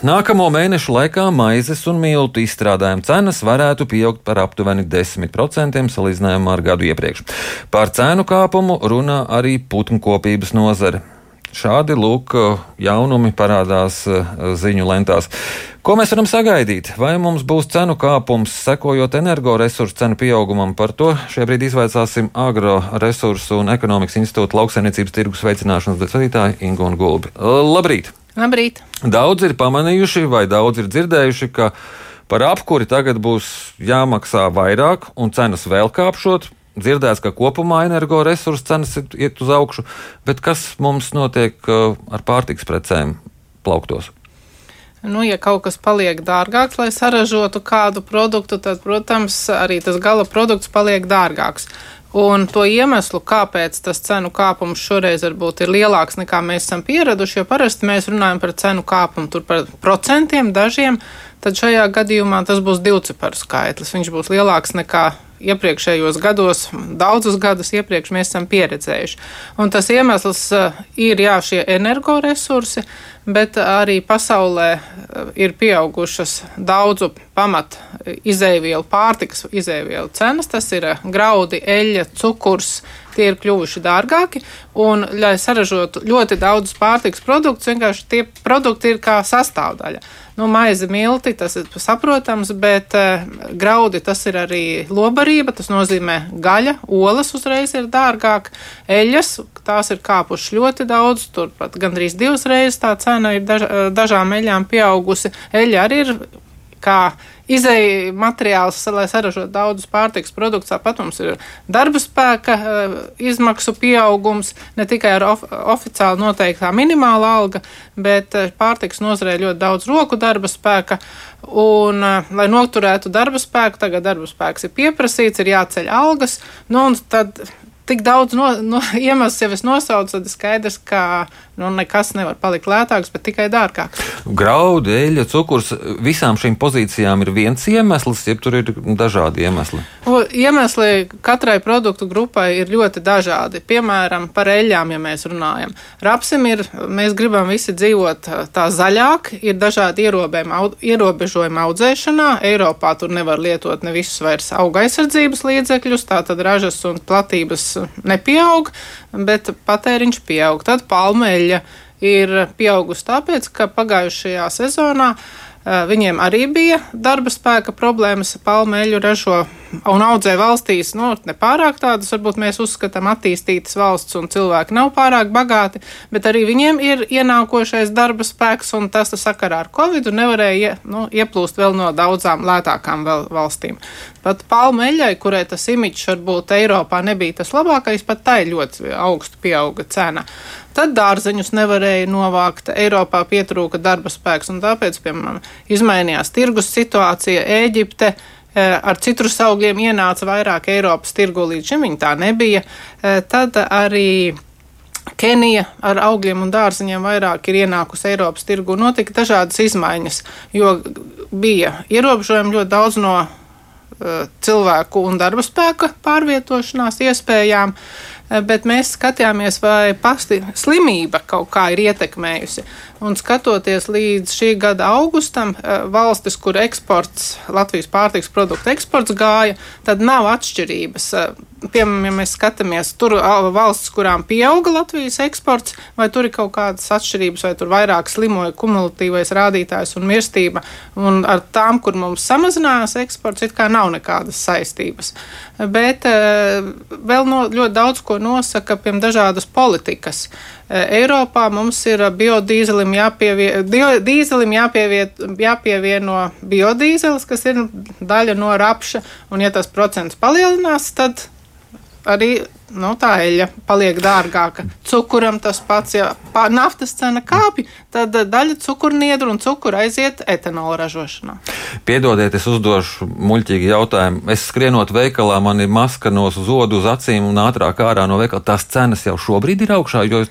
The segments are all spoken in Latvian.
Nākamo mēnešu laikā maizes un miltu izstrādājuma cenas varētu pieaugt par aptuveni 10% salīdzinājumā ar gadu iepriekš. Par cenu kāpumu runā arī putnkopības nozare. Šādi lūk, jaunumi parādās eh, ziņu lentās. Ko mēs varam sagaidīt? Vai mums būs cenu kāpums, sekojot energoresursu cenu pieaugumam? Par to šajā brīdī izvaicāsim Agroresursu un ekonomikas institūta lauksainiecības tirgus veicināšanas vadītāju Ingu un Gulbi. Labrīt! Labrīt! Daudz ir pamanījuši vai daudz ir dzirdējuši, ka par apkuri tagad būs jāmaksā vairāk un cenas vēl kāpšot. Dzirdēts, ka kopumā energoresursu cenas iet uz augšu, bet kas mums notiek uh, ar pārtiks precēm plauktos? Nu, ja kaut kas paliek dārgāks, lai saražotu kādu produktu, tad, protams, arī tas gala produkts paliek dārgāks. Un to iemeslu, kāpēc tas cenu kāpums šoreiz varbūt ir lielāks nekā mēs esam pieraduši, jo parasti mēs runājam par cenu kāpumu tur par procentiem dažiem, tad šajā gadījumā tas būs divciparu skaitlis. Viņš būs lielāks nekā iepriekšējos gados, daudzus gadus iepriekš mēs esam pieredzējuši. Un tas iemesls eh, ir jā, šie energoresursi, bet arī pasaulē eh, ir pieaugušas daudzu pamat izēvielu, pārtikas izēvielu cenas. Tas ir eh, graudi, eļļa, cukurs, tie ir kļuvuši dārgāki. Un, lai saražotu ļoti daudzus pārtikas produktus, vienkārši tie produkti ir kā sastāvdaļa. Nu, maize, milti, tas ir saprotams, bet uh, graudi tas ir arī lobarība. Tas nozīmē gaļa, olas uzreiz ir dārgāk, eļas, tās ir kāpušas ļoti daudz, turpat gandrīz divas reizes tā cena ir daž, dažām eļām pieaugusi. Eļa arī ir kā izēja materiāls, lai saražotu daudzus pārtiks produktus. Tāpat mums ir darba spēka eh, izmaksu pieaugums, ne tikai ar of oficiāli noteiktā minimāla alga, bet eh, pārtiks nozarē ļoti daudz roku darba spēka. Un, eh, lai noturētu darba spēku, tagad darba spēks ir pieprasīts, ir jāceļ algas. Nu, tik daudz no, no, iemeslu jau es nosaucu, tad skaidrs, ka nu, nekas nevar palikt lētāks, bet tikai dārgāks. Graudi, eļļa, cukurs, visām šīm pozīcijām ir viens iemesls, ja tur ir dažādi iemesli. O, iemesli katrai produktu grupai ir ļoti dažādi. Piemēram, par eļļām, ja mēs runājam. Rapsim ir, mēs gribam visi dzīvot tā zaļāk, ir dažādi ierobežojumi audzēšanā. Eiropā tur nevar lietot ne visus vairs auga aizsardzības līdzekļus, tātad ražas un platības nepieaug, bet patēriņš pieaug. Tad palmeļa ir pieaugusi tāpēc, ka pagājušajā sezonā uh, viņiem arī bija darba spēka problēmas. Palmeļu ražo un audzē valstīs, nu, ne pārāk tādas, varbūt mēs uzskatām attīstītas valsts un cilvēki nav pārāk bagāti, bet arī viņiem ir ienākošais darba spēks, un tas sakarā ar Covid nevarēja nu, ieplūst vēl no daudzām lētākām valstīm. Pat palmeļai, kurai tas imičs varbūt Eiropā nebija tas labākais, pat tai ļoti augstu pieauga cena. Tad dārzeņus nevarēja novākt, Eiropā pietrūka darba spēks, un tāpēc, piemēram, izmainījās tirgus situācija Ēģipte. Eh, ar citrus augļiem ienāca vairāk Eiropas tirgu, līdz šim viņa tā nebija. Eh, tad arī Kenija ar augļiem un dārziņiem vairāk ir ienākusi Eiropas tirgu. Notika dažādas izmaiņas, jo bija ierobežojumi ļoti daudz no uh, cilvēku un darba spēka pārvietošanās iespējām. Uh, bet mēs skatījāmies, vai pasti slimība kaut kā ir ietekmējusi. Un skatoties līdz šī gada augustam, eh, valstis, kur eksports, Latvijas pārtiks produktu eksports gāja, tad nav atšķirības. Eh, piemēram, ja mēs skatāmies, tur valsts, kurām pieauga Latvijas eksports, vai tur ir kaut kādas atšķirības, vai tur vairāk slimoja kumulatīvais rādītājs un mirstība, un ar tām, kur mums samazinājās eksports, it kā nav nekādas saistības. Bet eh, vēl no, ļoti daudz ko nosaka, piemēram, dažādas politikas. Eh, Eiropā mums ir biodīzelim, jāpievie, dīzelim jāpieviet, jāpievieno biodīzelis, kas ir daļa no rapša, un ja tas procents palielinās, tad arī nu, tā eļļa paliek dārgāka. Cukuram tas pats, ja naftas cena kāpj, tad daļa cukurniedru un cukura aiziet etanola ražošanā. Piedodiet, es uzdošu muļķīgi jautājumu. Es skrienot veikalā, man ir maska no zodu uz acīm un ātrāk ārā no veikala. Tās cenas jau šobrīd ir augšā, jo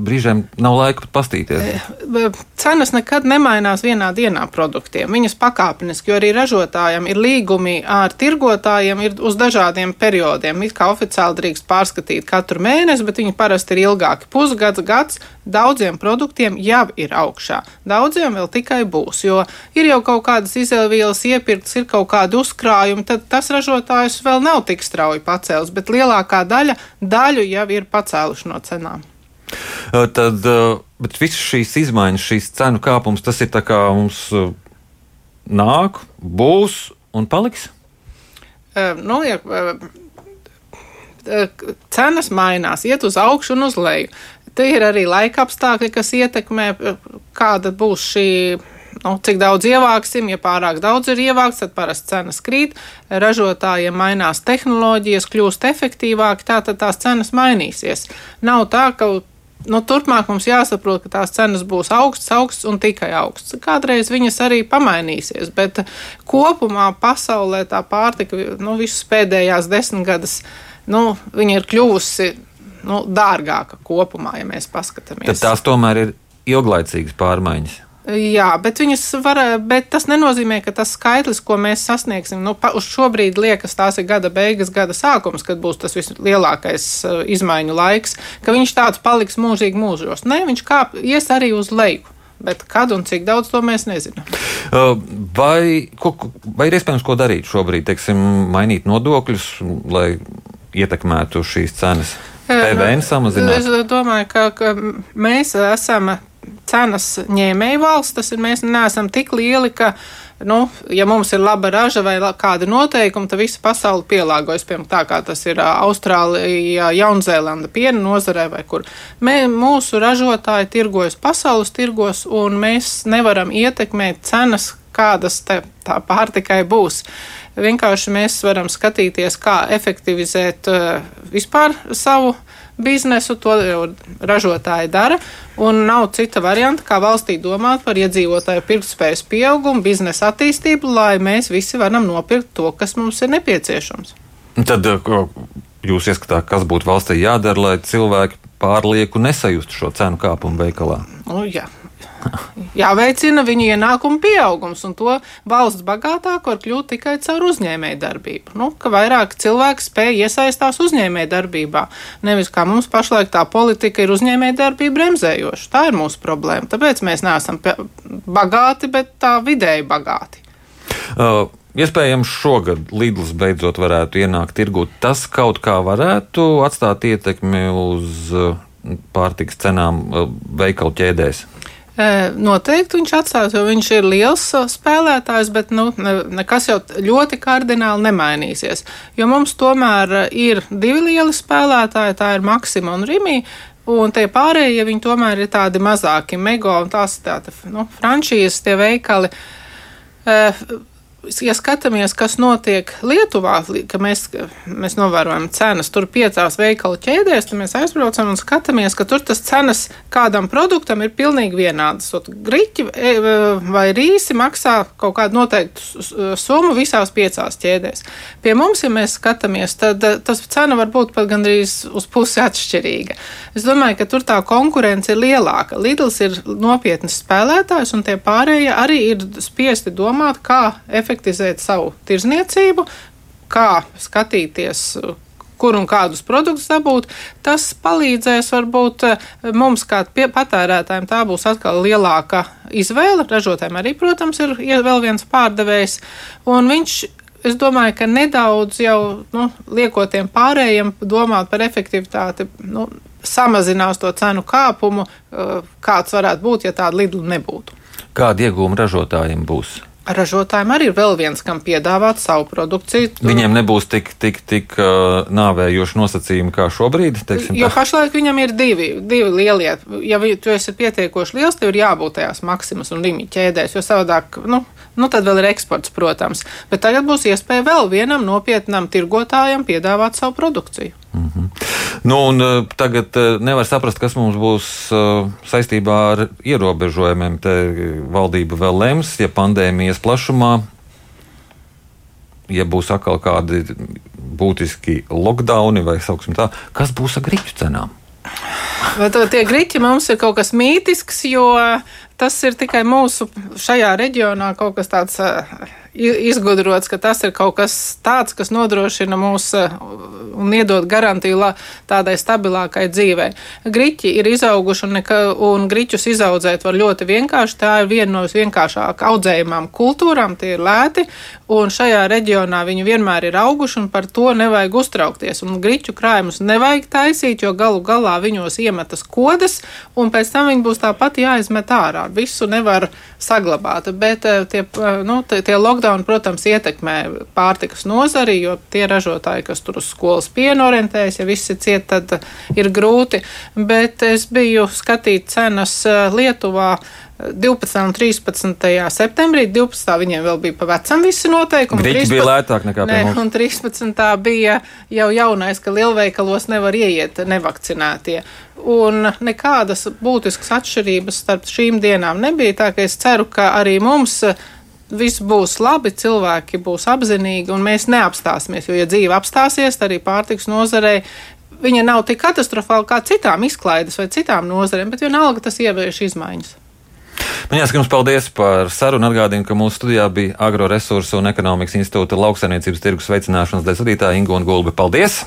brīžiem nav laika pat pastīties. E, cenas nekad nemainās vienā dienā produktiem. Viņas pakāpeniski, jo arī ražotājiem ir līgumi ar tirgotājiem ir uz dažādiem periodiem. It kā oficiāli drīkst pārskatīt katru mēnesi, bet viņi parasti ir ilgāki - pusgads, gads. daudziem produktiem jau ir augšā. Daudziem vēl tikai būs, jo ir jau kaut kādas izēvielas iepirktas, ir kaut kādi uzkrājumi, tad tas ražotājs vēl nav tik strauji pacēlis, bet lielākā daļa daļu jau ir pacēluši no cenām. Tad, bet visas šīs izmaiņas, šīs cenu kāpums, tas ir tā kā mums nāk, būs un paliks? Nu, ja, cenas mainās, iet uz augšu un uz leju. Te ir arī laika apstākļi, kas ietekmē, kāda būs šī nu, cik daudz ievāksim. Ja pārāk daudz ir ievākts, tad parasti cenas krīt. Ražotājiem mainās tehnoloģijas, kļūst efektīvāki, tātad tās cenas mainīsies. Nav tā, ka nu, turpmāk mums jāsaprot, ka tās cenas būs augstas, augstas un tikai augstas. Kādreiz viņas arī pamainīsies, bet kopumā pasaulē tā pārtika nu, visas pēdējās desmitgades nu, ir kļuvusi nu, dārgāka kopumā, ja mēs paskatāmies. Tad tās tomēr ir ilglaicīgas pārmaiņas. Jā, bet, var, bet tas nenozīmē, ka tas skaitlis, ko mēs sasniegsim, nu, pa, uz šobrīd liekas, tās ir gada beigas, gada sākums, kad būs tas vislielākais uh, izmaiņu laiks, ka viņš tāds paliks mūžīgi mūžos. Nē, viņš kāp, ies arī uz leju. Bet kad un cik daudz to mēs nezinām. Uh, vai, ko, vai ir iespējams ko darīt šobrīd? Teiksim, mainīt nodokļus, lai ietekmētu šīs cenas? PVN samazināt? Es domāju, ka, ka mēs esam cenas ņēmēju valsts, tas ir mēs neesam tik lieli, ka, nu, ja mums ir laba raža vai kāda noteikuma, tad visa pasaule pielāgojas, piemēram, tā kā tas ir Austrālijā, Jaunzēlanda piena nozarē vai kur. Mē, mūsu ražotāji tirgojas pasaules tirgos, un mēs nevaram ietekmēt cenas, kādas te, tā pārtikai būs. Vienkārši mēs varam skatīties, kā efektivizēt uh, vispār savu biznesu, to jau ražotāji dara. Un nav cita varianta, kā valstī domāt par iedzīvotāju pirktspējas pieaugumu, biznesa attīstību, lai mēs visi varam nopirkt to, kas mums ir nepieciešams. Tad jūs ieskatāt, kas būtu valstī jādara, lai cilvēki pārlieku nesajustu šo cenu kāpumu veikalā? Nu, jā jāveicina viņu ienākumu pieaugums, un to valsts bagātāk var kļūt tikai caur uzņēmēju darbību. Nu, ka vairāk cilvēki spēj iesaistās uzņēmēju darbībā. Nevis kā mums pašlaik tā politika ir uzņēmēju darbība bremzējoša. Tā ir mūsu problēma. Tāpēc mēs neesam bagāti, bet tā vidēji bagāti. Uh. Iespējams, šogad Lidls beidzot varētu ienākt tirgū. Tas kaut kā varētu atstāt ietekmi uz pārtiks cenām veikalu ķēdēs. Noteikti viņš atstās, jo viņš ir liels spēlētājs, bet nu, ne, nekas jau ļoti kardināli nemainīsies. Jo mums tomēr ir divi lieli spēlētāji, tā ir Maksima un Rimija. Un tie pārējie, viņi tomēr ir tādi mazāki, mego un tās tādi nu, frančīzes, tie veikali ja skatāmies, kas notiek Lietuvā, ka mēs, mēs novērojam cenas tur piecās veikalu ķēdēs, tad mēs aizbraucam un skatāmies, ka tur tas cenas kādam produktam ir pilnīgi vienādas. Griķi e, vai rīsi maksā kaut kādu noteiktu summu visās piecās ķēdēs. Pie mums, ja mēs skatāmies, tad e, tas cena var būt pat gandrīz uz pusi atšķirīga. Es domāju, ka tur tā konkurence ir lielāka. Lidls ir nopietns spēlētājs, un tie pārējie arī ir spiesti domāt, kā efektīvi efektivizēt savu tirzniecību, kā skatīties, kur un kādus produktus dabūt, tas palīdzēs varbūt eh, mums, kā patērētājiem, tā būs atkal lielāka izvēle. Ražotājiem arī, protams, ir vēl viens pārdevējs, un viņš. Es domāju, ka nedaudz jau nu, liekotiem pārējiem domāt par efektivitāti, nu, samazinās to cenu kāpumu, eh, kāds varētu būt, ja tāda lidla nebūtu. Kādi iegūmi ražotājiem būs? Ražotājiem arī ir vēl viens, kam piedāvāt savu produkciju. Viņiem nebūs tik, tik, tik uh, nāvējoši nosacījumi kā šobrīd. Jo tā. pašlaik viņam ir divi, divi lielie. Ja tu esi pietiekoši liels, tev ir jābūt tajās maksimas un limita ķēdēs, jo savādāk, nu, nu, tad vēl ir eksports, protams. Bet tagad būs iespēja vēl vienam nopietnam tirgotājam piedāvāt savu produkciju. Mm -hmm. nu, un, uh, tagad uh, nevar saprast, kas mums būs uh, saistībā ar ierobežojumiem. Te valdība vēl lems, ja pandēmijas plašumā, ja būs atkal kādi būtiski lockdowni vai tā, kas būs ar grīķu cenām? Tie grīķi mums ir kaut kas mītisks, jo tas ir tikai mūsu šajā reģionā kaut kas tāds izgudrots, ka tas ir kaut kas tāds, kas nodrošina mūsu un iedot garantiju tādai stabilākai dzīvei. Griķi ir izauguši un, neka, un griķus izaudzēt var ļoti vienkārši. Tā ir viena no vienkāršāk audzējumām kultūrām, tie ir lēti, un šajā reģionā viņi vienmēr ir auguši, un par to nevajag uztraukties. Un griķu krājumus nevajag taisīt, jo galu galā viņos iemetas kodas, un pēc tam viņi būs tāpat jāizmet ārā. Visu nevar saglabāt, bet eh, tie, eh, nu, tie lockdown, protams, ietekmē pārtikas nozari, jo tie ražotāji, kas tur uz skolas pienu orientējas, ja viss ir ciet, tad ir grūti. Bet es biju skatīt cenas eh, Lietuvā. 12. un 13. septembrī, 12. viņiem vēl bija pa vecam visi noteikumi. Grīķi 13... bija lētāk nekā ne, un 13. bija jau jaunais, ka lielveikalos nevar ieiet nevakcinētie. Un nekādas būtiskas atšķirības starp šīm dienām nebija, tā ka es ceru, ka arī mums viss būs labi, cilvēki būs apzinīgi un mēs neapstāsimies. Jo, ja dzīve apstāsies, tad arī pārtiks nozarei viņa nav tik katastrofāla kā citām izklaides vai citām nozarēm, bet vienalga tas ievieš izmaiņas. Man jāsaka jums paldies par sarunu. Atgādinu, ka mūsu studijā bija Agroresursu un ekonomikas institūta lauksainiecības tirgus veicināšanas daļas vadītāja Inga un Gulbe. Paldies!